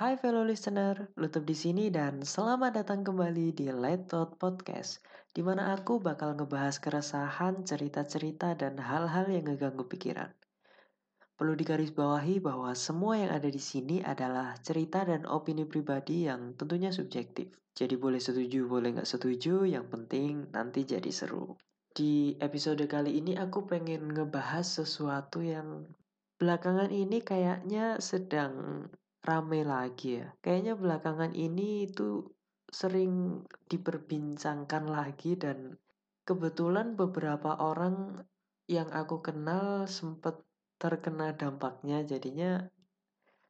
Hai fellow listener, Lutut di sini dan selamat datang kembali di Late Thought Podcast, di mana aku bakal ngebahas keresahan, cerita-cerita, dan hal-hal yang ngeganggu pikiran. Perlu digarisbawahi bahwa semua yang ada di sini adalah cerita dan opini pribadi yang tentunya subjektif. Jadi boleh setuju, boleh nggak setuju, yang penting nanti jadi seru. Di episode kali ini aku pengen ngebahas sesuatu yang belakangan ini kayaknya sedang rame lagi ya. Kayaknya belakangan ini itu sering diperbincangkan lagi dan kebetulan beberapa orang yang aku kenal sempat terkena dampaknya jadinya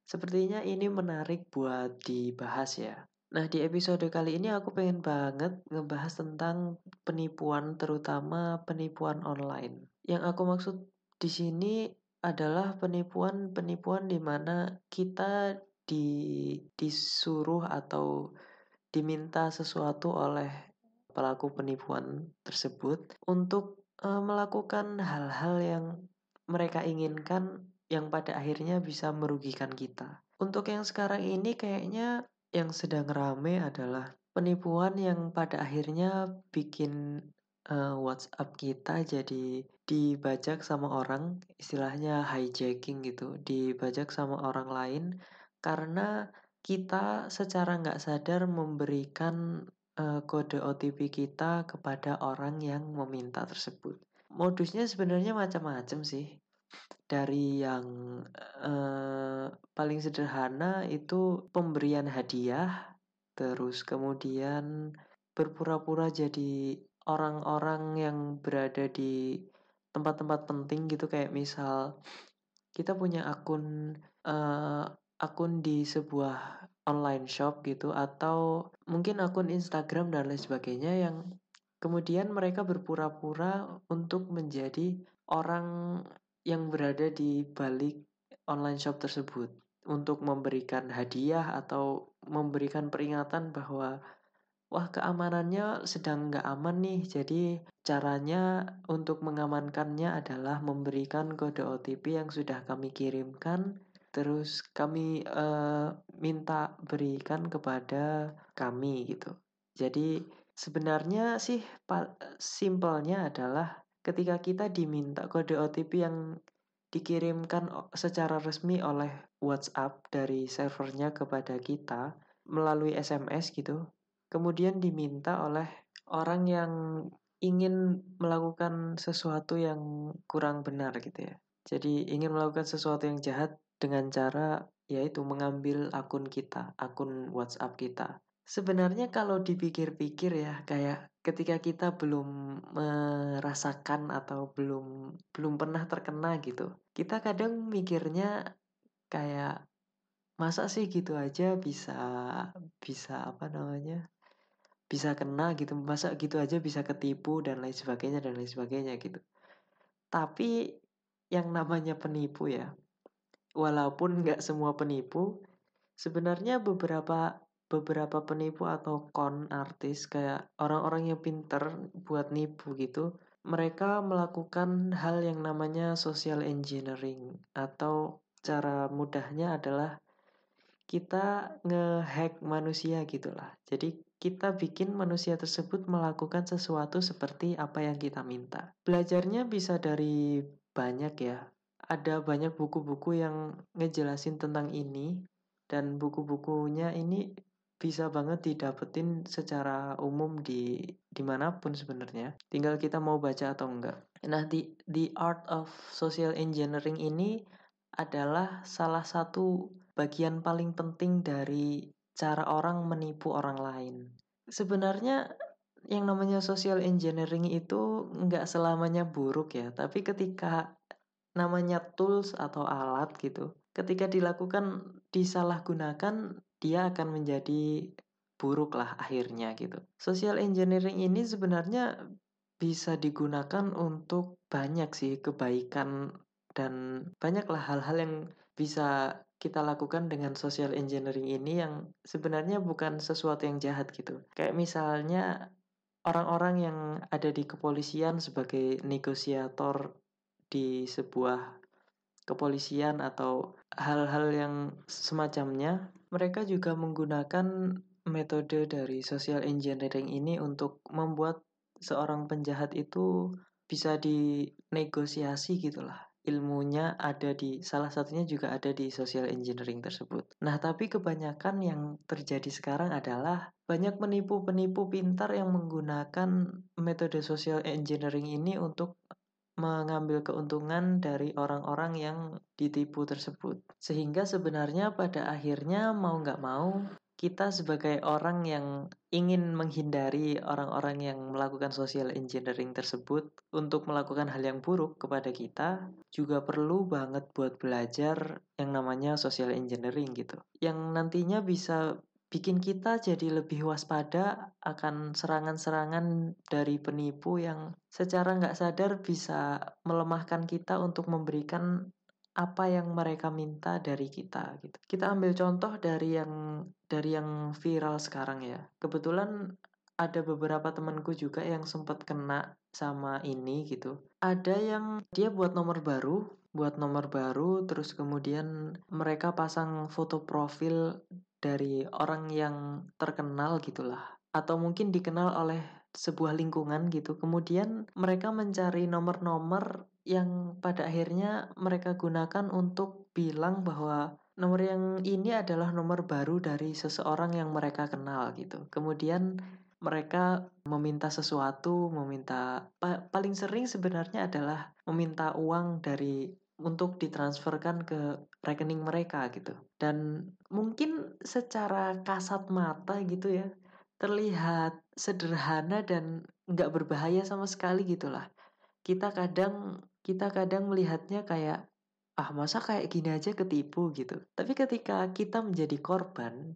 sepertinya ini menarik buat dibahas ya. Nah di episode kali ini aku pengen banget ngebahas tentang penipuan terutama penipuan online. Yang aku maksud di sini adalah penipuan-penipuan di mana kita di disuruh atau diminta sesuatu oleh pelaku penipuan tersebut untuk uh, melakukan hal-hal yang mereka inginkan yang pada akhirnya bisa merugikan kita. Untuk yang sekarang ini kayaknya yang sedang rame adalah penipuan yang pada akhirnya bikin uh, WhatsApp kita jadi dibajak sama orang, istilahnya hijacking gitu, dibajak sama orang lain karena kita secara nggak sadar memberikan uh, kode OTP kita kepada orang yang meminta tersebut. Modusnya sebenarnya macam-macam sih. Dari yang uh, paling sederhana itu pemberian hadiah, terus kemudian berpura-pura jadi orang-orang yang berada di tempat-tempat penting gitu kayak misal kita punya akun uh, akun di sebuah online shop gitu atau mungkin akun Instagram dan lain sebagainya yang kemudian mereka berpura-pura untuk menjadi orang yang berada di balik online shop tersebut. Untuk memberikan hadiah atau memberikan peringatan bahwa wah keamanannya sedang nggak aman nih. Jadi caranya untuk mengamankannya adalah memberikan kode OTP yang sudah kami kirimkan. Terus kami uh, minta berikan kepada kami gitu. Jadi sebenarnya sih simpelnya adalah ketika kita diminta kode OTP yang dikirimkan secara resmi oleh WhatsApp dari servernya kepada kita melalui SMS gitu kemudian diminta oleh orang yang ingin melakukan sesuatu yang kurang benar gitu ya. Jadi ingin melakukan sesuatu yang jahat dengan cara yaitu mengambil akun kita, akun WhatsApp kita. Sebenarnya kalau dipikir-pikir ya kayak ketika kita belum merasakan atau belum belum pernah terkena gitu. Kita kadang mikirnya kayak masa sih gitu aja bisa bisa apa namanya? Bisa kena gitu masa gitu aja bisa ketipu dan lain sebagainya dan lain sebagainya gitu. Tapi yang namanya penipu ya walaupun nggak semua penipu sebenarnya beberapa beberapa penipu atau con artis kayak orang-orang yang pinter buat nipu gitu mereka melakukan hal yang namanya social engineering atau cara mudahnya adalah kita ngehack manusia gitulah. Jadi kita bikin manusia tersebut melakukan sesuatu seperti apa yang kita minta. Belajarnya bisa dari banyak ya. Ada banyak buku-buku yang ngejelasin tentang ini dan buku-bukunya ini bisa banget didapetin secara umum di di mana pun sebenarnya. Tinggal kita mau baca atau enggak. Nah, di the art of social engineering ini adalah salah satu bagian paling penting dari cara orang menipu orang lain. Sebenarnya yang namanya social engineering itu nggak selamanya buruk ya, tapi ketika namanya tools atau alat gitu, ketika dilakukan disalahgunakan, dia akan menjadi buruk lah akhirnya gitu. Social engineering ini sebenarnya bisa digunakan untuk banyak sih kebaikan dan banyaklah hal-hal yang bisa kita lakukan dengan social engineering ini yang sebenarnya bukan sesuatu yang jahat gitu. Kayak misalnya orang-orang yang ada di kepolisian sebagai negosiator di sebuah kepolisian atau hal-hal yang semacamnya mereka juga menggunakan metode dari social engineering ini untuk membuat seorang penjahat itu bisa dinegosiasi gitulah ilmunya ada di salah satunya juga ada di social engineering tersebut. Nah, tapi kebanyakan yang terjadi sekarang adalah banyak penipu-penipu pintar yang menggunakan metode social engineering ini untuk mengambil keuntungan dari orang-orang yang ditipu tersebut. Sehingga sebenarnya pada akhirnya mau nggak mau kita sebagai orang yang ingin menghindari orang-orang yang melakukan social engineering tersebut untuk melakukan hal yang buruk kepada kita juga perlu banget buat belajar yang namanya social engineering gitu. Yang nantinya bisa bikin kita jadi lebih waspada akan serangan-serangan dari penipu yang secara nggak sadar bisa melemahkan kita untuk memberikan apa yang mereka minta dari kita gitu. Kita ambil contoh dari yang dari yang viral sekarang ya. Kebetulan ada beberapa temanku juga yang sempat kena sama ini gitu. Ada yang dia buat nomor baru, buat nomor baru terus kemudian mereka pasang foto profil dari orang yang terkenal gitulah atau mungkin dikenal oleh sebuah lingkungan gitu. Kemudian mereka mencari nomor-nomor yang pada akhirnya mereka gunakan untuk bilang bahwa nomor yang ini adalah nomor baru dari seseorang yang mereka kenal gitu. Kemudian mereka meminta sesuatu, meminta pa paling sering sebenarnya adalah meminta uang dari untuk ditransferkan ke rekening mereka gitu. Dan mungkin secara kasat mata gitu ya, terlihat sederhana dan nggak berbahaya sama sekali gitulah. Kita kadang kita kadang melihatnya kayak ah masa kayak gini aja ketipu gitu. Tapi ketika kita menjadi korban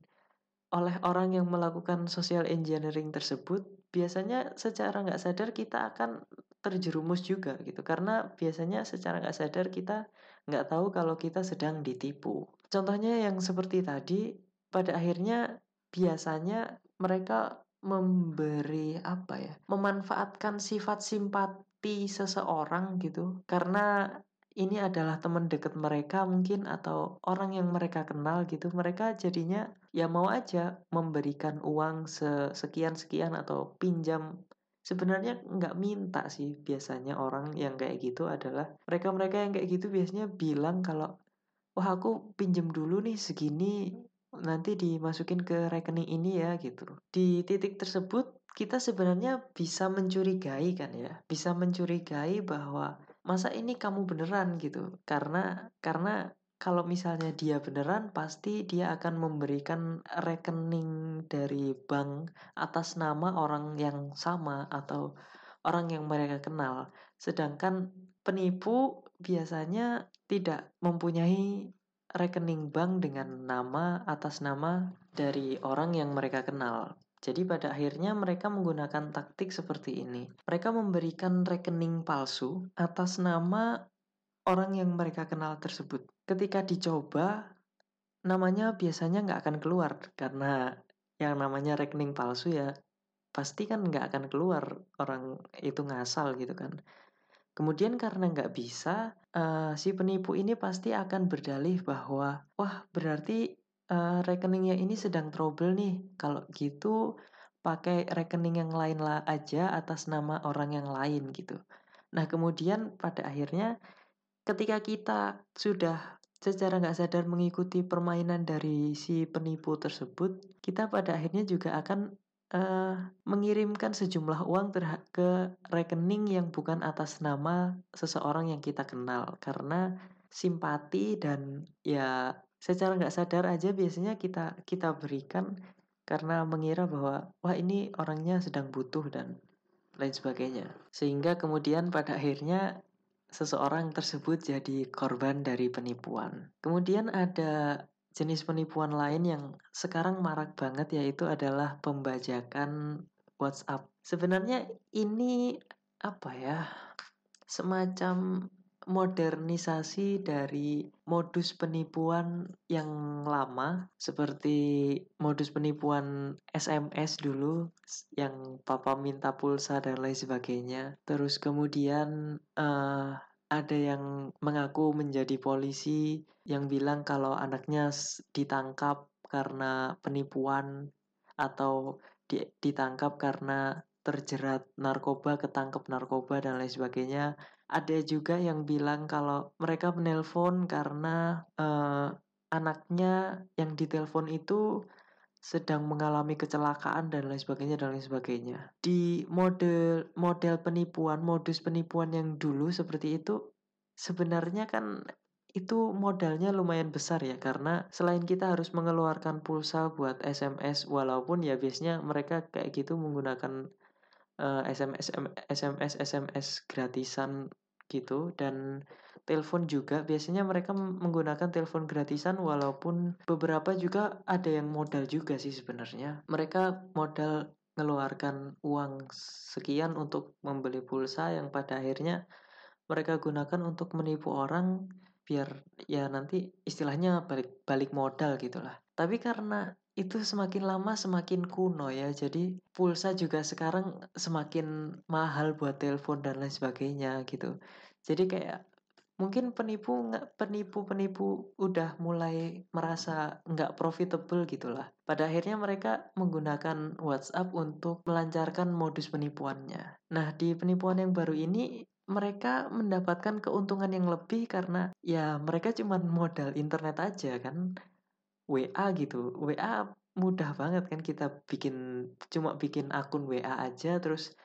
oleh orang yang melakukan social engineering tersebut, biasanya secara nggak sadar kita akan terjerumus juga gitu. Karena biasanya secara nggak sadar kita nggak tahu kalau kita sedang ditipu. Contohnya yang seperti tadi, pada akhirnya biasanya mereka memberi apa ya memanfaatkan sifat simpati seseorang gitu karena ini adalah teman dekat mereka mungkin atau orang yang mereka kenal gitu mereka jadinya ya mau aja memberikan uang sekian sekian atau pinjam sebenarnya nggak minta sih biasanya orang yang kayak gitu adalah mereka-mereka yang kayak gitu biasanya bilang kalau wah aku pinjam dulu nih segini nanti dimasukin ke rekening ini ya gitu. Di titik tersebut kita sebenarnya bisa mencurigai kan ya, bisa mencurigai bahwa masa ini kamu beneran gitu. Karena karena kalau misalnya dia beneran pasti dia akan memberikan rekening dari bank atas nama orang yang sama atau orang yang mereka kenal. Sedangkan penipu biasanya tidak mempunyai rekening bank dengan nama atas nama dari orang yang mereka kenal. Jadi pada akhirnya mereka menggunakan taktik seperti ini. Mereka memberikan rekening palsu atas nama orang yang mereka kenal tersebut. Ketika dicoba, namanya biasanya nggak akan keluar karena yang namanya rekening palsu ya pasti kan nggak akan keluar orang itu ngasal gitu kan. Kemudian karena nggak bisa, uh, si penipu ini pasti akan berdalih bahwa, wah berarti uh, rekeningnya ini sedang trouble nih. Kalau gitu pakai rekening yang lain lah aja atas nama orang yang lain gitu. Nah kemudian pada akhirnya ketika kita sudah secara nggak sadar mengikuti permainan dari si penipu tersebut, kita pada akhirnya juga akan uh, mengirimkan sejumlah uang ke rekening yang bukan atas nama seseorang yang kita kenal karena simpati dan ya secara nggak sadar aja biasanya kita kita berikan karena mengira bahwa wah ini orangnya sedang butuh dan lain sebagainya sehingga kemudian pada akhirnya seseorang tersebut jadi korban dari penipuan kemudian ada jenis penipuan lain yang sekarang marak banget yaitu adalah pembajakan WhatsApp. Sebenarnya ini apa ya? Semacam modernisasi dari modus penipuan yang lama seperti modus penipuan SMS dulu yang papa minta pulsa dan lain sebagainya terus kemudian uh, ada yang mengaku menjadi polisi yang bilang kalau anaknya ditangkap karena penipuan atau di, ditangkap karena terjerat narkoba, ketangkep narkoba dan lain sebagainya. Ada juga yang bilang kalau mereka menelpon karena uh, anaknya yang ditelepon itu sedang mengalami kecelakaan dan lain sebagainya dan lain sebagainya. Di model model penipuan, modus penipuan yang dulu seperti itu sebenarnya kan itu modalnya lumayan besar ya karena selain kita harus mengeluarkan pulsa buat SMS walaupun ya biasanya mereka kayak gitu menggunakan uh, SMS SMS SMS gratisan gitu dan telepon juga. Biasanya mereka menggunakan telepon gratisan walaupun beberapa juga ada yang modal juga sih sebenarnya. Mereka modal mengeluarkan uang sekian untuk membeli pulsa yang pada akhirnya mereka gunakan untuk menipu orang biar ya nanti istilahnya balik balik modal gitulah. Tapi karena itu semakin lama semakin kuno ya. Jadi pulsa juga sekarang semakin mahal buat telepon dan lain sebagainya gitu. Jadi kayak mungkin penipu penipu penipu udah mulai merasa nggak profitable gitulah. Pada akhirnya mereka menggunakan WhatsApp untuk melancarkan modus penipuannya. Nah di penipuan yang baru ini mereka mendapatkan keuntungan yang lebih karena ya mereka cuma modal internet aja kan WA gitu. WA mudah banget kan kita bikin cuma bikin akun WA aja terus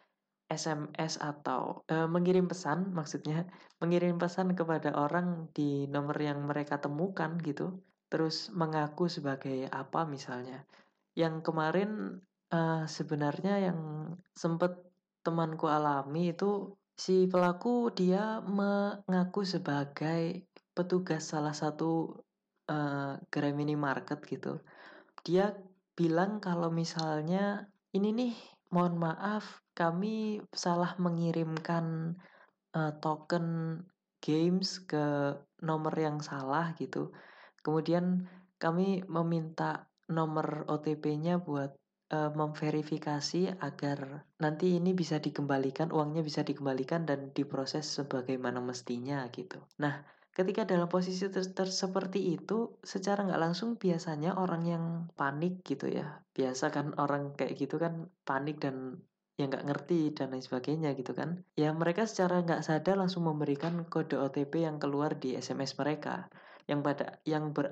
SMS atau e, mengirim pesan maksudnya mengirim pesan kepada orang di nomor yang mereka temukan gitu terus mengaku sebagai apa misalnya. Yang kemarin e, sebenarnya yang sempat temanku alami itu si pelaku dia mengaku sebagai petugas salah satu e, gerai minimarket gitu dia bilang kalau misalnya ini nih mohon maaf kami salah mengirimkan uh, token games ke nomor yang salah gitu. Kemudian kami meminta nomor OTP-nya buat uh, memverifikasi agar nanti ini bisa dikembalikan, uangnya bisa dikembalikan dan diproses sebagaimana mestinya gitu. Nah, ketika dalam posisi ter, ter seperti itu, secara nggak langsung biasanya orang yang panik gitu ya, biasa kan orang kayak gitu kan panik dan yang nggak ngerti dan lain sebagainya gitu kan. Ya mereka secara nggak sadar langsung memberikan kode OTP yang keluar di SMS mereka. Yang pada yang ber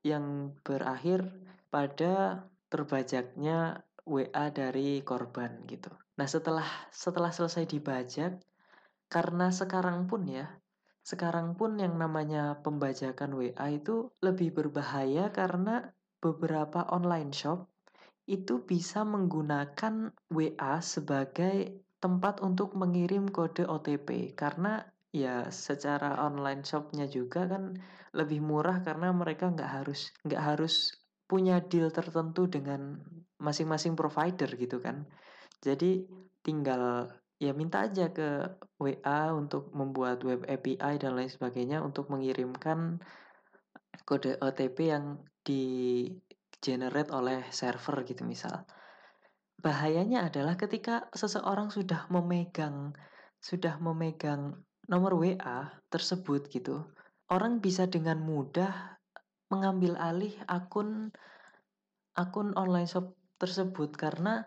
yang berakhir pada terbajaknya WA dari korban gitu. Nah setelah setelah selesai dibajak karena sekarang pun ya sekarang pun yang namanya pembajakan WA itu lebih berbahaya karena beberapa online shop itu bisa menggunakan WA sebagai tempat untuk mengirim kode OTP karena ya secara online shopnya juga kan lebih murah karena mereka nggak harus nggak harus punya deal tertentu dengan masing-masing provider gitu kan. Jadi tinggal ya minta aja ke WA untuk membuat web API dan lain sebagainya untuk mengirimkan kode OTP yang di generate oleh server gitu misal. Bahayanya adalah ketika seseorang sudah memegang sudah memegang nomor WA tersebut gitu, orang bisa dengan mudah mengambil alih akun akun online shop tersebut karena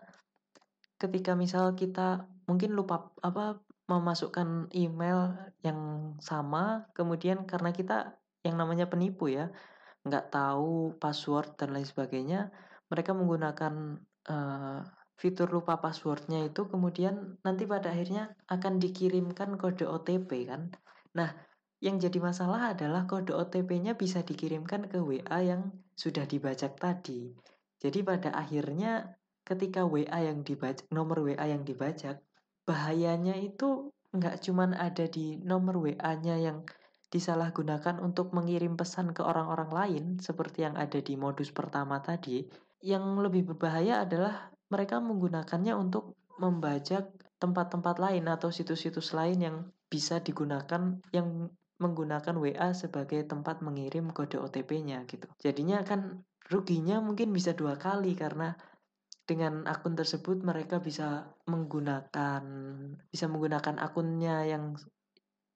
ketika misal kita mungkin lupa apa memasukkan email yang sama kemudian karena kita yang namanya penipu ya nggak tahu password dan lain sebagainya, mereka menggunakan uh, fitur lupa passwordnya itu kemudian nanti pada akhirnya akan dikirimkan kode OTP kan. Nah, yang jadi masalah adalah kode OTP-nya bisa dikirimkan ke WA yang sudah dibajak tadi. Jadi pada akhirnya ketika WA yang dibajak, nomor WA yang dibajak, bahayanya itu nggak cuman ada di nomor WA-nya yang disalahgunakan untuk mengirim pesan ke orang-orang lain seperti yang ada di modus pertama tadi, yang lebih berbahaya adalah mereka menggunakannya untuk membajak tempat-tempat lain atau situs-situs lain yang bisa digunakan yang menggunakan WA sebagai tempat mengirim kode OTP-nya gitu. Jadinya kan ruginya mungkin bisa dua kali karena dengan akun tersebut mereka bisa menggunakan bisa menggunakan akunnya yang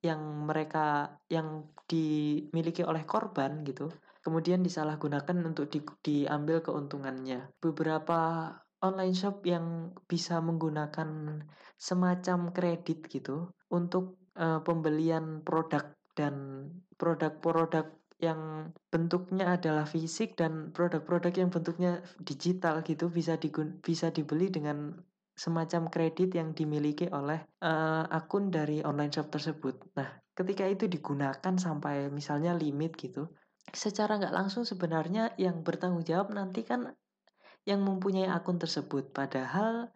yang mereka yang dimiliki oleh korban gitu kemudian disalahgunakan untuk di, diambil keuntungannya. Beberapa online shop yang bisa menggunakan semacam kredit gitu untuk uh, pembelian produk dan produk-produk yang bentuknya adalah fisik dan produk-produk yang bentuknya digital gitu bisa digun bisa dibeli dengan semacam kredit yang dimiliki oleh uh, akun dari online shop tersebut. Nah, ketika itu digunakan sampai misalnya limit gitu, secara nggak langsung sebenarnya yang bertanggung jawab nanti kan yang mempunyai akun tersebut. Padahal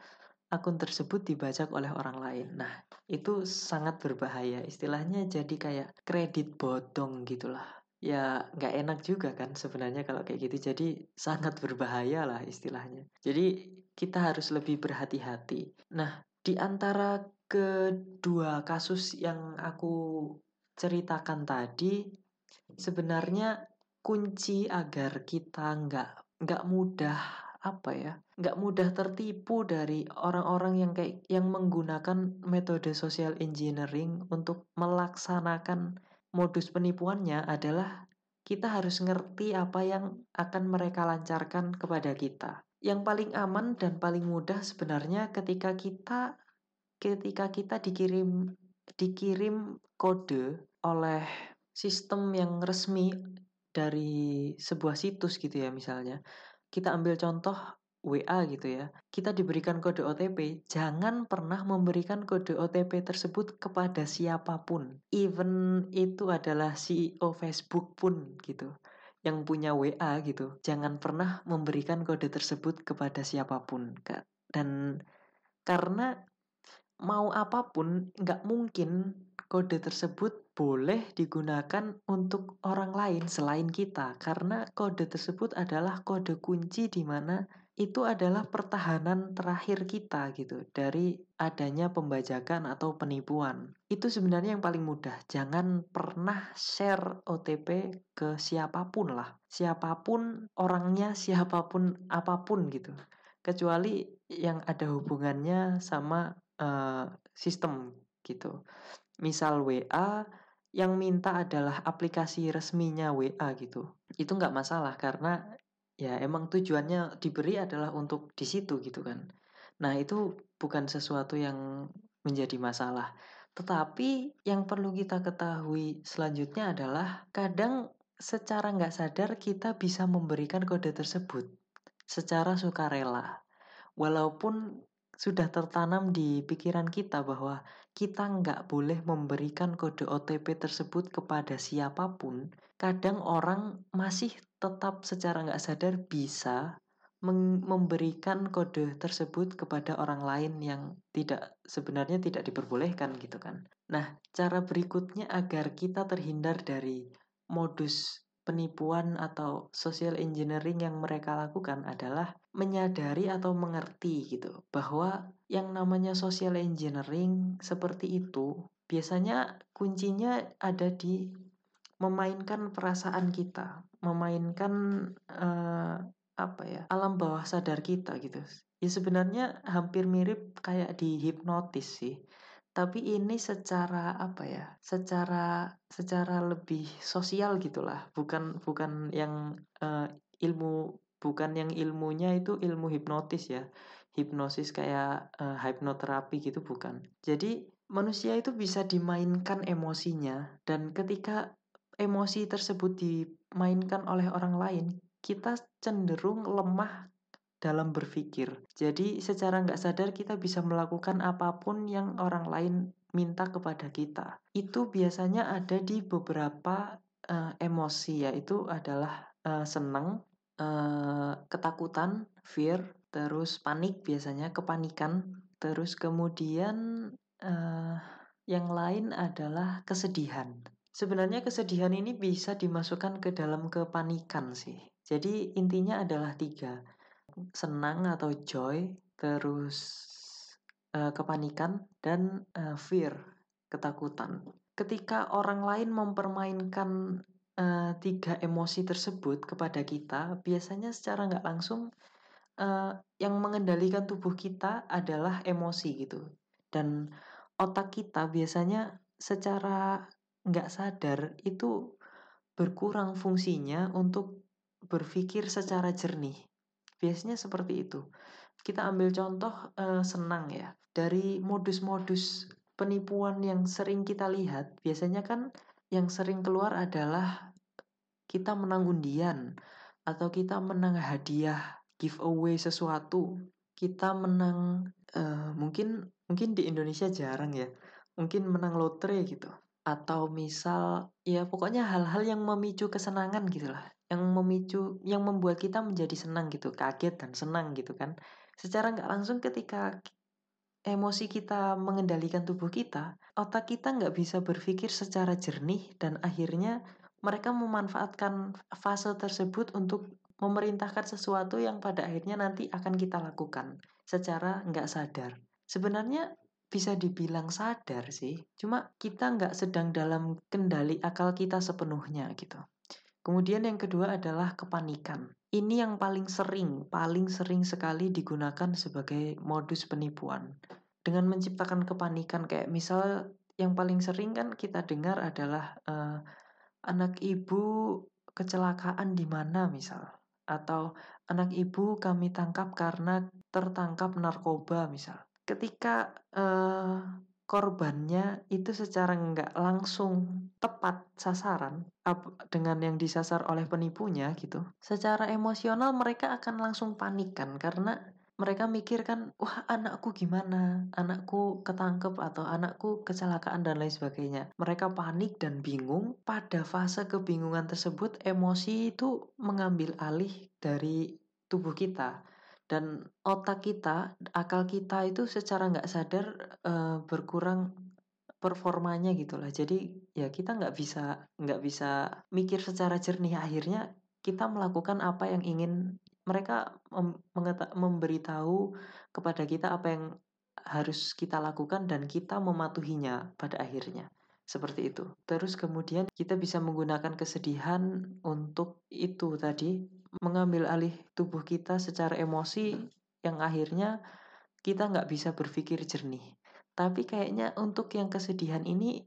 akun tersebut dibajak oleh orang lain. Nah, itu sangat berbahaya. Istilahnya jadi kayak kredit bodong gitulah. Ya nggak enak juga kan sebenarnya kalau kayak gitu. Jadi sangat berbahaya lah istilahnya. Jadi kita harus lebih berhati-hati. Nah, di antara kedua kasus yang aku ceritakan tadi, sebenarnya kunci agar kita nggak nggak mudah apa ya nggak mudah tertipu dari orang-orang yang kayak yang menggunakan metode social engineering untuk melaksanakan modus penipuannya adalah kita harus ngerti apa yang akan mereka lancarkan kepada kita. Yang paling aman dan paling mudah sebenarnya ketika kita ketika kita dikirim dikirim kode oleh sistem yang resmi dari sebuah situs gitu ya misalnya. Kita ambil contoh WA gitu ya, kita diberikan kode OTP, jangan pernah memberikan kode OTP tersebut kepada siapa pun. Even itu adalah CEO Facebook pun gitu, yang punya WA gitu. Jangan pernah memberikan kode tersebut kepada siapa pun. Dan karena mau apa pun, nggak mungkin kode tersebut boleh digunakan untuk orang lain selain kita. Karena kode tersebut adalah kode kunci di mana itu adalah pertahanan terakhir kita gitu dari adanya pembajakan atau penipuan. Itu sebenarnya yang paling mudah. Jangan pernah share OTP ke siapa pun lah. Siapa pun orangnya, siapa pun apa pun gitu. Kecuali yang ada hubungannya sama uh, sistem gitu. Misal WA yang minta adalah aplikasi resminya WA gitu. Itu nggak masalah karena ya emang tujuannya diberi adalah untuk di situ gitu kan. Nah itu bukan sesuatu yang menjadi masalah. Tetapi yang perlu kita ketahui selanjutnya adalah kadang secara nggak sadar kita bisa memberikan kode tersebut secara sukarela. Walaupun sudah tertanam di pikiran kita bahwa kita nggak boleh memberikan kode OTP tersebut kepada siapa pun, kadang orang masih tetap secara nggak sadar bisa memberikan kode tersebut kepada orang lain yang tidak sebenarnya tidak diperbolehkan gitu kan. Nah, cara berikutnya agar kita terhindar dari modus penipuan atau social engineering yang mereka lakukan adalah menyadari atau mengerti gitu bahwa yang namanya social engineering seperti itu biasanya kuncinya ada di memainkan perasaan kita, memainkan uh, apa ya alam bawah sadar kita gitu. Ya sebenarnya hampir mirip kayak di hipnotis sih. Tapi ini secara apa ya? Secara secara lebih sosial gitulah, bukan bukan yang uh, ilmu bukan yang ilmunya itu ilmu hipnotis ya. Hipnosis kayak uh, hipnoterapi gitu bukan. Jadi manusia itu bisa dimainkan emosinya dan ketika emosi tersebut dimainkan oleh orang lain, kita cenderung lemah dalam berpikir. Jadi secara nggak sadar kita bisa melakukan apa pun yang orang lain minta kepada kita. Itu biasanya ada di beberapa uh, emosi yaitu adalah uh, senang, uh, ketakutan, fear, terus panik biasanya kepanikan, terus kemudian uh, yang lain adalah kesedihan. Sebenarnya kesedihan ini bisa dimasukkan ke dalam kepanikan sih. Jadi intinya adalah tiga. Senang atau joy, terus uh, kepanikan, dan uh, fear, ketakutan. Ketika orang lain mempermainkan uh, tiga emosi tersebut kepada kita, biasanya secara nggak langsung uh, yang mengendalikan tubuh kita adalah emosi gitu. Dan otak kita biasanya secara nggak sadar itu berkurang fungsinya untuk berpikir secara jernih. Biasanya seperti itu. Kita ambil contoh uh, senang ya. Dari modus-modus penipuan yang sering kita lihat, biasanya kan yang sering keluar adalah kita menang undian atau kita menang hadiah giveaway sesuatu kita menang uh, mungkin mungkin di Indonesia jarang ya mungkin menang lotre gitu atau misal ya pokoknya hal-hal yang memicu kesenangan gitu lah yang memicu yang membuat kita menjadi senang gitu kaget dan senang gitu kan secara nggak langsung ketika emosi kita mengendalikan tubuh kita otak kita nggak bisa berpikir secara jernih dan akhirnya mereka memanfaatkan fase tersebut untuk memerintahkan sesuatu yang pada akhirnya nanti akan kita lakukan secara nggak sadar. Sebenarnya bisa dibilang sadar sih, cuma kita nggak sedang dalam kendali akal kita sepenuhnya gitu. Kemudian yang kedua adalah kepanikan. Ini yang paling sering, paling sering sekali digunakan sebagai modus penipuan. Dengan menciptakan kepanikan kayak misal yang paling sering kan kita dengar adalah uh, anak ibu kecelakaan di mana misal atau anak ibu kami tangkap karena tertangkap narkoba misal ketika uh, korbannya itu secara nggak langsung tepat sasaran dengan yang disasar oleh penipunya gitu secara emosional mereka akan langsung panikan karena mereka mikir kan wah anakku gimana? Anakku ketangkep atau anakku kecelakaan dan lain sebagainya. Mereka panik dan bingung. Pada fase kebingungan tersebut emosi itu mengambil alih dari tubuh kita dan otak kita akal kita itu secara nggak sadar uh, berkurang performanya gitulah jadi ya kita nggak bisa nggak bisa mikir secara jernih akhirnya kita melakukan apa yang ingin mereka mem memberitahu kepada kita apa yang harus kita lakukan dan kita mematuhinya pada akhirnya. Seperti itu. Terus kemudian kita bisa menggunakan kesedihan untuk itu tadi mengambil alih tubuh kita secara emosi yang akhirnya kita nggak bisa berpikir jernih. Tapi kayaknya untuk yang kesedihan ini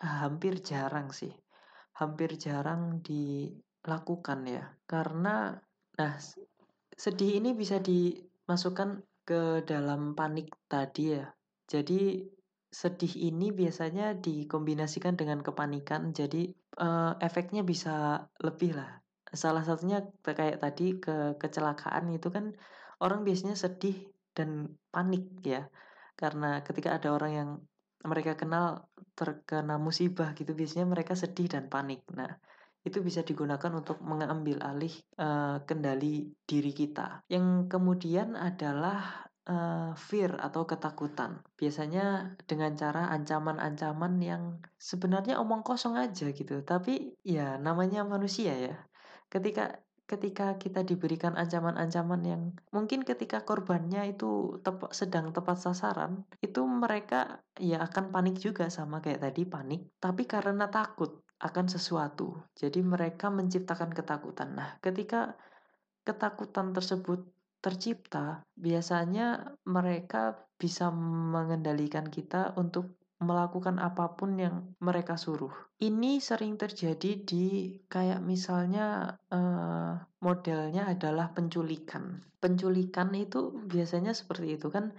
hampir jarang sih. Hampir jarang dilakukan ya. Karena nah sedih ini bisa dimasukkan ke dalam panik tadi ya. Jadi sedih ini biasanya dikombinasikan dengan kepanikan. Jadi uh, efeknya bisa lebih lah. Salah satunya kayak tadi ke kecelakaan itu kan orang biasanya sedih dan panik ya. Karena ketika ada orang yang mereka kenal terkena musibah gitu biasanya mereka sedih dan panik. Nah, itu bisa digunakan untuk mengambil alih uh, kendali diri kita. Yang kemudian adalah uh, fear atau ketakutan. Biasanya dengan cara ancaman-ancaman yang sebenarnya omong kosong aja gitu. Tapi ya namanya manusia ya. Ketika ketika kita diberikan ancaman-ancaman yang mungkin ketika korbannya itu tep sedang tepat sasaran, itu mereka ya akan panik juga sama kayak tadi panik, tapi karena takut akan sesuatu. Jadi mereka menciptakan ketakutan. Nah, ketika ketakutan tersebut tercipta, biasanya mereka bisa mengendalikan kita untuk melakukan apa pun yang mereka suruh. Ini sering terjadi di kayak misalnya uh, modelnya adalah penculikan. Penculikan itu biasanya seperti itu kan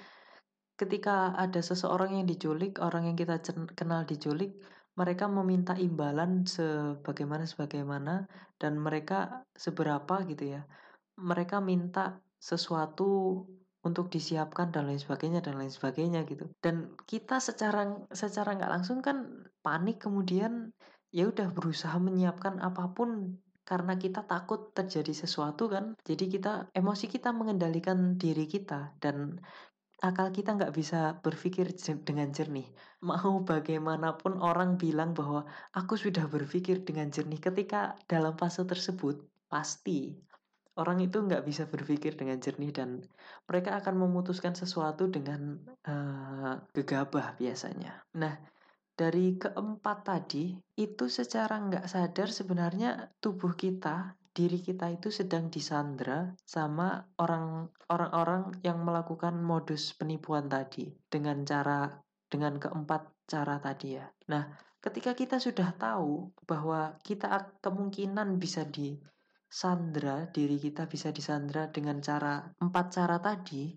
ketika ada seseorang yang diculik, orang yang kita kenal diculik, mereka meminta imbalan sebagaimana sebagaimana dan mereka seberapa gitu ya. Mereka minta sesuatu untuk disiapkan dan lain sebagainya dan lain sebagainya gitu. Dan kita secara secara nggak langsung kan panik kemudian ya udah berusaha menyiapkan apa pun karena kita takut terjadi sesuatu kan. Jadi kita emosi kita mengendalikan diri kita dan akal kita nggak bisa berpikir dengan jernih. Mau bagaimanapun orang bilang bahwa aku sudah berpikir dengan jernih ketika dalam fase tersebut, pasti orang itu nggak bisa berpikir dengan jernih dan mereka akan memutuskan sesuatu dengan uh, gegabah biasanya. Nah, dari keempat tadi, itu secara nggak sadar sebenarnya tubuh kita diri kita itu sedang disandra sama orang orang-orang yang melakukan modus penipuan tadi dengan cara dengan keempat cara tadi ya. Nah, ketika kita sudah tahu bahwa kita kemungkinan bisa disandra, diri kita bisa disandra dengan cara empat cara tadi,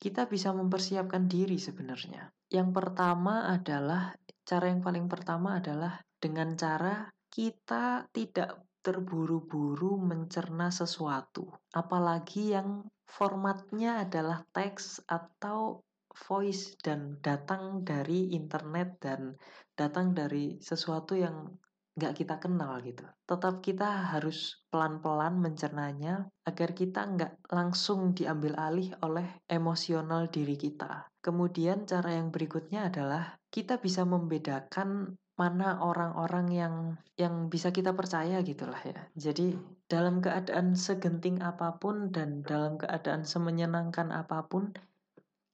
kita bisa mempersiapkan diri sebenarnya. Yang pertama adalah cara yang paling pertama adalah dengan cara kita tidak terburu-buru mencerna sesuatu, apalagi yang formatnya adalah teks atau voice dan datang dari internet dan datang dari sesuatu yang nggak kita kenal gitu. Tetap kita harus pelan-pelan mencernanya agar kita nggak langsung diambil alih oleh emosional diri kita. Kemudian cara yang berikutnya adalah kita bisa membedakan mana orang-orang yang yang bisa kita percaya gitulah ya. Jadi dalam keadaan segenting apa pun dan dalam keadaan semenyenangkan apa pun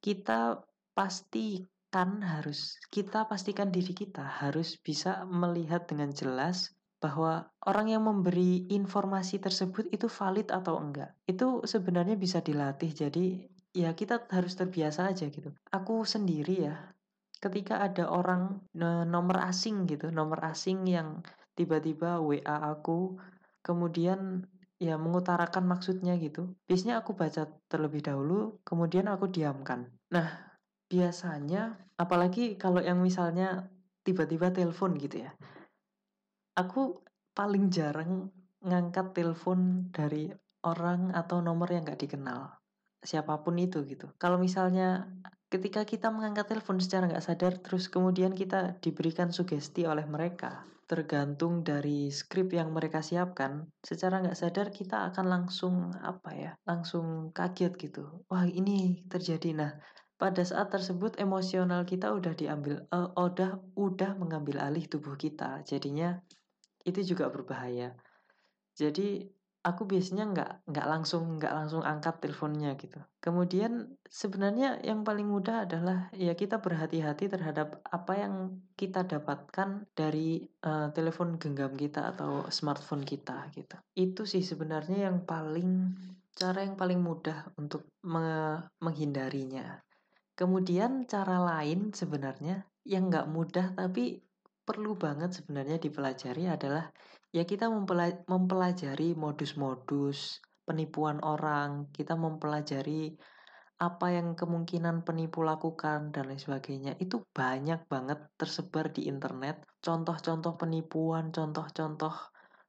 kita pastikan harus kita pastikan diri kita harus bisa melihat dengan jelas bahwa orang yang memberi informasi tersebut itu valid atau enggak. Itu sebenarnya bisa dilatih. Jadi ya kita harus terbiasa aja gitu. Aku sendiri ya ketika ada orang nomor asing gitu, nomor asing yang tiba-tiba WA aku, kemudian ya mengutarakan maksudnya gitu. Biasanya aku baca terlebih dahulu, kemudian aku diamkan. Nah, biasanya apalagi kalau yang misalnya tiba-tiba telepon gitu ya. Aku paling jarang ngangkat telepon dari orang atau nomor yang gak dikenal. Siapa pun itu gitu. Kalau misalnya ketika kita mengangkat telepon secara nggak sadar terus kemudian kita diberikan sugesti oleh mereka tergantung dari skrip yang mereka siapkan secara nggak sadar kita akan langsung apa ya langsung kaget gitu wah ini terjadi nah pada saat tersebut emosional kita udah diambil uh, udah udah mengambil alih tubuh kita jadinya itu juga berbahaya jadi aku biasanya nggak nggak langsung nggak langsung angkat teleponnya gitu. Kemudian sebenarnya yang paling mudah adalah ya kita berhati-hati terhadap apa yang kita dapatkan dari uh, telepon genggam kita atau smartphone kita gitu. Itu sih sebenarnya yang paling cara yang paling mudah untuk me menghindarinya. Kemudian cara lain sebenarnya yang nggak mudah tapi perlu banget sebenarnya dipelajari adalah ya kita mempelajari modus-modus penipuan orang, kita mempelajari apa yang kemungkinan penipu lakukan dan lain sebagainya. Itu banyak banget tersebar di internet. Contoh-contoh penipuan contoh-contoh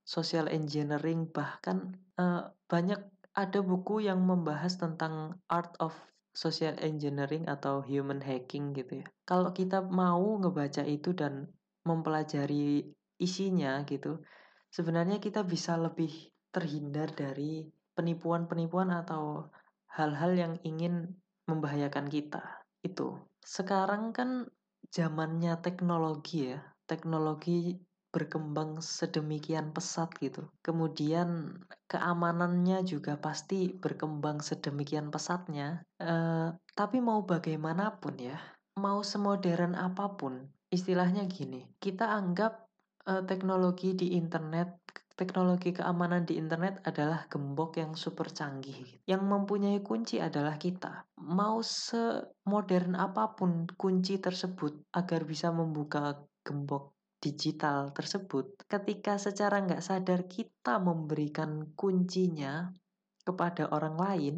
social engineering bahkan uh, banyak ada buku yang membahas tentang art of social engineering atau human hacking gitu ya kalau kita mau ngebaca itu dan mempelajari isinya gitu sebenarnya kita bisa lebih terhindar dari penipuan-penipuan atau hal-hal yang ingin membahayakan kita. Itu. Sekarang kan zamannya teknologi ya. Teknologi berkembang sedemikian pesat gitu. Kemudian keamanannya juga pasti berkembang sedemikian pesatnya. Uh, tapi mau bagaimanapun ya, mau semodern apa pun, istilahnya gini, kita anggap uh, teknologi di internet teknologi keamanan di internet adalah gembok yang super canggih. Yang mempunyai kunci adalah kita. Mau semodern apa pun kunci tersebut agar bisa membuka gembok digital tersebut, ketika secara nggak sadar kita memberikan kuncinya kepada orang lain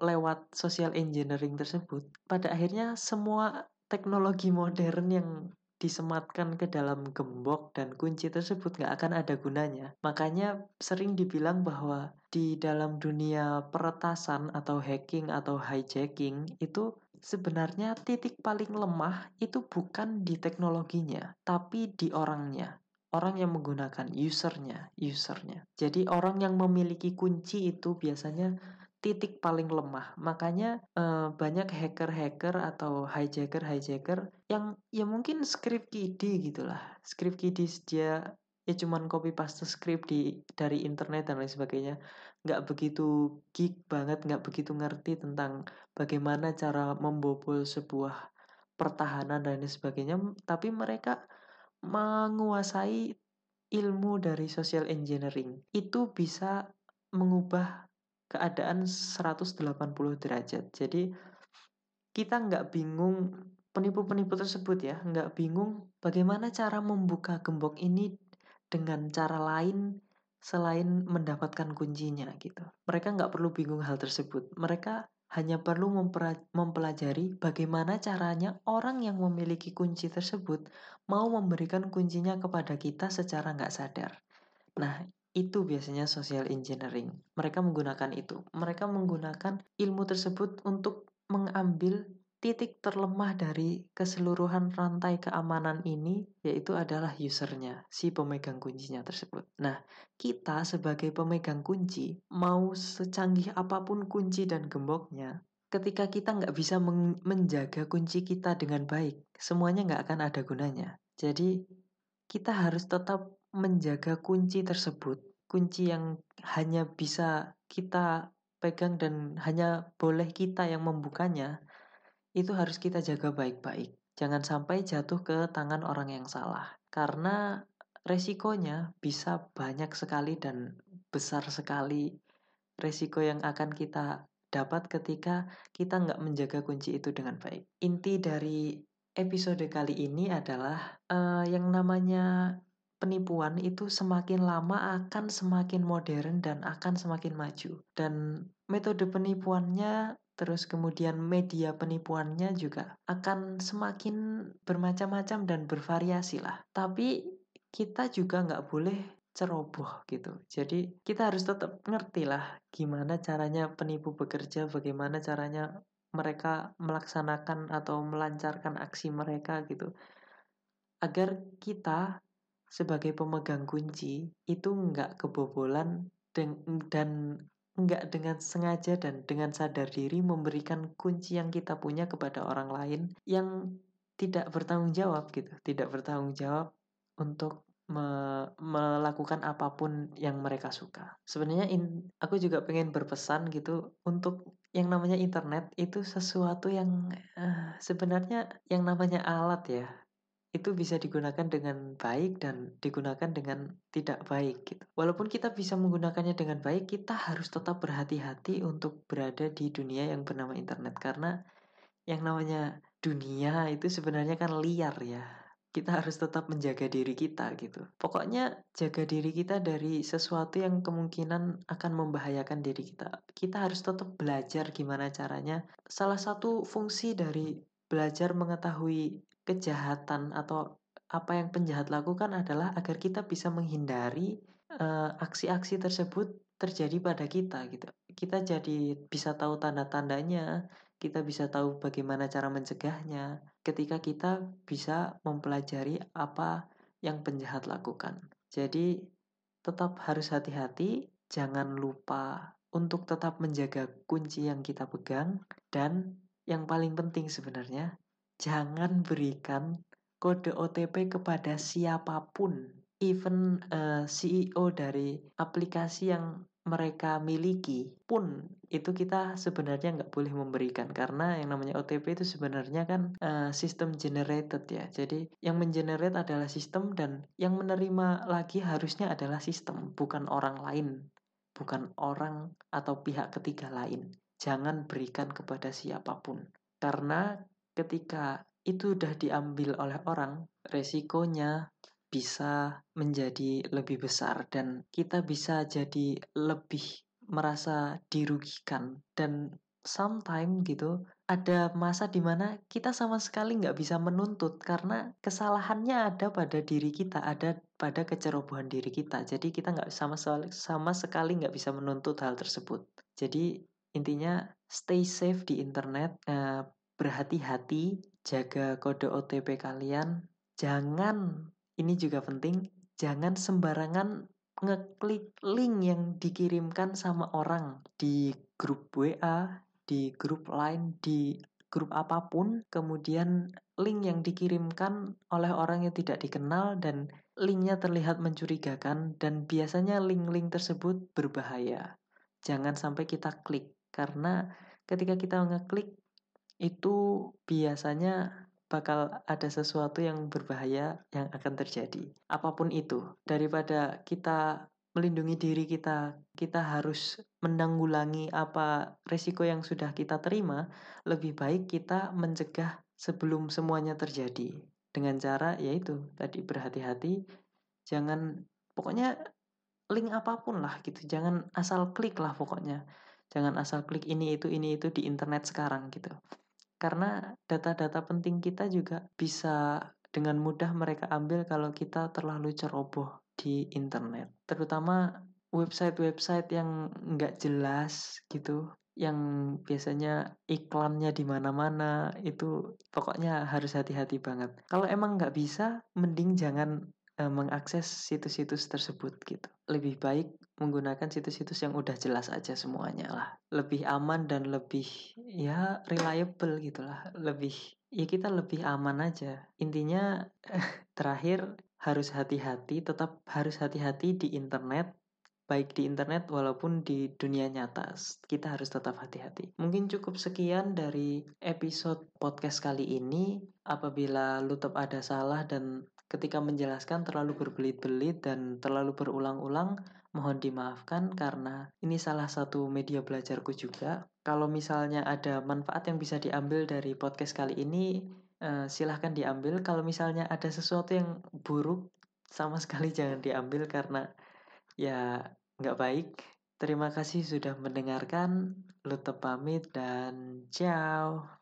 lewat social engineering tersebut, pada akhirnya semua teknologi modern yang disematkan ke dalam gembok dan kunci tersebut nggak akan ada gunanya. Makanya sering dibilang bahwa di dalam dunia peretasan atau hacking atau hijacking itu sebenarnya titik paling lemah itu bukan di teknologinya, tapi di orangnya. Orang yang menggunakan usernya, usernya. Jadi orang yang memiliki kunci itu biasanya titik paling lemah. Makanya eh, banyak hacker-hacker atau hijacker-hijacker yang ya mungkin script kiddie gitulah. Script kiddie dia ya cuman copy paste script di dari internet dan lain sebagainya. Nggak begitu geek banget, nggak begitu ngerti tentang bagaimana cara membobol sebuah pertahanan dan lain sebagainya. Tapi mereka menguasai ilmu dari social engineering itu bisa mengubah keadaan 180 derajat. Jadi kita nggak bingung penipu-penipu tersebut ya nggak bingung bagaimana cara membuka gembok ini dengan cara lain selain mendapatkan kuncinya gitu. Mereka nggak perlu bingung hal tersebut. Mereka hanya perlu mempelajari bagaimana caranya orang yang memiliki kunci tersebut mau memberikan kuncinya kepada kita secara nggak sadar. Nah, itu biasanya social engineering. Mereka menggunakan itu. Mereka menggunakan ilmu tersebut untuk mengambil titik terlemah dari keseluruhan rantai keamanan ini yaitu adalah usernya, si pemegang kuncinya tersebut. Nah, kita sebagai pemegang kunci, mau secanggih apa pun kunci dan gemboknya, ketika kita nggak bisa menjaga kunci kita dengan baik, semuanya nggak akan ada gunanya. Jadi, kita harus tetap menjaga kunci tersebut, kunci yang hanya bisa kita pegang dan hanya boleh kita yang membukanya, itu harus kita jaga baik-baik. Jangan sampai jatuh ke tangan orang yang salah. Karena resikonya bisa banyak sekali dan besar sekali resiko yang akan kita dapat ketika kita nggak menjaga kunci itu dengan baik. Inti dari episode kali ini adalah uh, yang namanya penipuan itu semakin lama akan semakin modern dan akan semakin maju. Dan metode penipuannya terus kemudian media penipuannya juga akan semakin bermacam-macam dan bervariasi lah. Tapi kita juga nggak boleh ceroboh gitu. Jadi kita harus tetap ngerti lah gimana caranya penipu bekerja, bagaimana caranya mereka melaksanakan atau melancarkan aksi mereka gitu. Agar kita sebagai pemegang kunci itu nggak kebobolan dan, nggak dengan sengaja dan dengan sadar diri memberikan kunci yang kita punya kepada orang lain yang tidak bertanggung jawab gitu, tidak bertanggung jawab untuk me melakukan apa pun yang mereka suka. Sebenarnya in, aku juga pengen berpesan gitu untuk yang namanya internet itu sesuatu yang uh, sebenarnya yang namanya alat ya itu bisa digunakan dengan baik dan digunakan dengan tidak baik gitu. Walaupun kita bisa menggunakannya dengan baik, kita harus tetap berhati-hati untuk berada di dunia yang bernama internet karena yang namanya dunia itu sebenarnya kan liar ya. Kita harus tetap menjaga diri kita gitu. Pokoknya jaga diri kita dari sesuatu yang kemungkinan akan membahayakan diri kita. Kita harus tetap belajar gimana caranya. Salah satu fungsi dari belajar mengetahui kejahatan atau apa yang penjahat lakukan adalah agar kita bisa menghindari aksi-aksi uh, tersebut terjadi pada kita gitu. Kita jadi bisa tahu tanda-tandanya, kita bisa tahu bagaimana cara mencegahnya ketika kita bisa mempelajari apa yang penjahat lakukan. Jadi tetap harus hati-hati, jangan lupa untuk tetap menjaga kunci yang kita pegang dan yang paling penting sebenarnya jangan berikan kode OTP kepada siapa pun, even uh, eh, CEO dari aplikasi yang mereka miliki pun itu kita sebenarnya nggak boleh memberikan. Karena yang namanya OTP itu sebenarnya kan uh, sistem generated ya. Jadi yang mengenerate adalah sistem dan yang menerima lagi harusnya adalah sistem bukan orang lain bukan orang atau pihak ketiga lain. Jangan berikan kepada siapa pun. Karena ketika itu udah diambil oleh orang, resikonya bisa menjadi lebih besar dan kita bisa jadi lebih merasa dirugikan. Dan sometimes gitu ada masa di mana kita sama sekali nggak bisa menuntut karena kesalahannya ada pada diri kita ada pada kecerobohan diri kita. Jadi kita nggak sama sama sekali nggak bisa menuntut hal tersebut. Jadi intinya stay safe di internet uh, berhati-hati, jaga kode OTP kalian. Jangan, ini juga penting, jangan sembarangan ngeklik link yang dikirimkan sama orang di grup WA, di grup lain, di grup apa pun, kemudian link yang dikirimkan oleh orang yang tidak dikenal dan linknya terlihat mencurigakan dan biasanya link-link tersebut berbahaya. Jangan sampai kita klik karena ketika kita ngeklik itu biasanya bakal ada sesuatu yang berbahaya yang akan terjadi. Apa pun itu, daripada kita melindungi diri kita, kita harus menanggulangi apa resiko yang sudah kita terima, lebih baik kita mencegah sebelum semuanya terjadi. Dengan cara yaitu tadi berhati-hati jangan pokoknya link apa pun lah gitu. Jangan asal klik lah pokoknya. Jangan asal klik ini itu ini itu di internet sekarang gitu karena data-data penting kita juga bisa dengan mudah mereka ambil kalau kita terlalu ceroboh di internet terutama website-website yang nggak jelas gitu yang biasanya iklannya di mana-mana itu pokoknya harus hati-hati banget. Kalau emang nggak bisa, mending jangan uh, mengakses situs-situs tersebut gitu. Lebih baik menggunakan situs-situs yang udah jelas aja semuanya lah. Lebih aman dan lebih ya reliable gitulah. Lebih ya kita lebih aman aja. Intinya terakhir harus hati-hati, tetap harus hati-hati di internet baik di internet walaupun di dunia nyata. Kita harus tetap hati-hati. Mungkin cukup sekian dari episode podcast kali ini. Apabila lu tetap ada salah dan ketika menjelaskan terlalu berbelit-belit dan terlalu berulang-ulang, mohon dimaafkan karena ini salah satu media belajarku juga. Kalau misalnya ada manfaat yang bisa diambil dari podcast kali ini, eh, silahkan diambil. Kalau misalnya ada sesuatu yang buruk, sama sekali jangan diambil karena ya nggak baik. Terima kasih sudah mendengarkan. Lutup pamit dan ciao.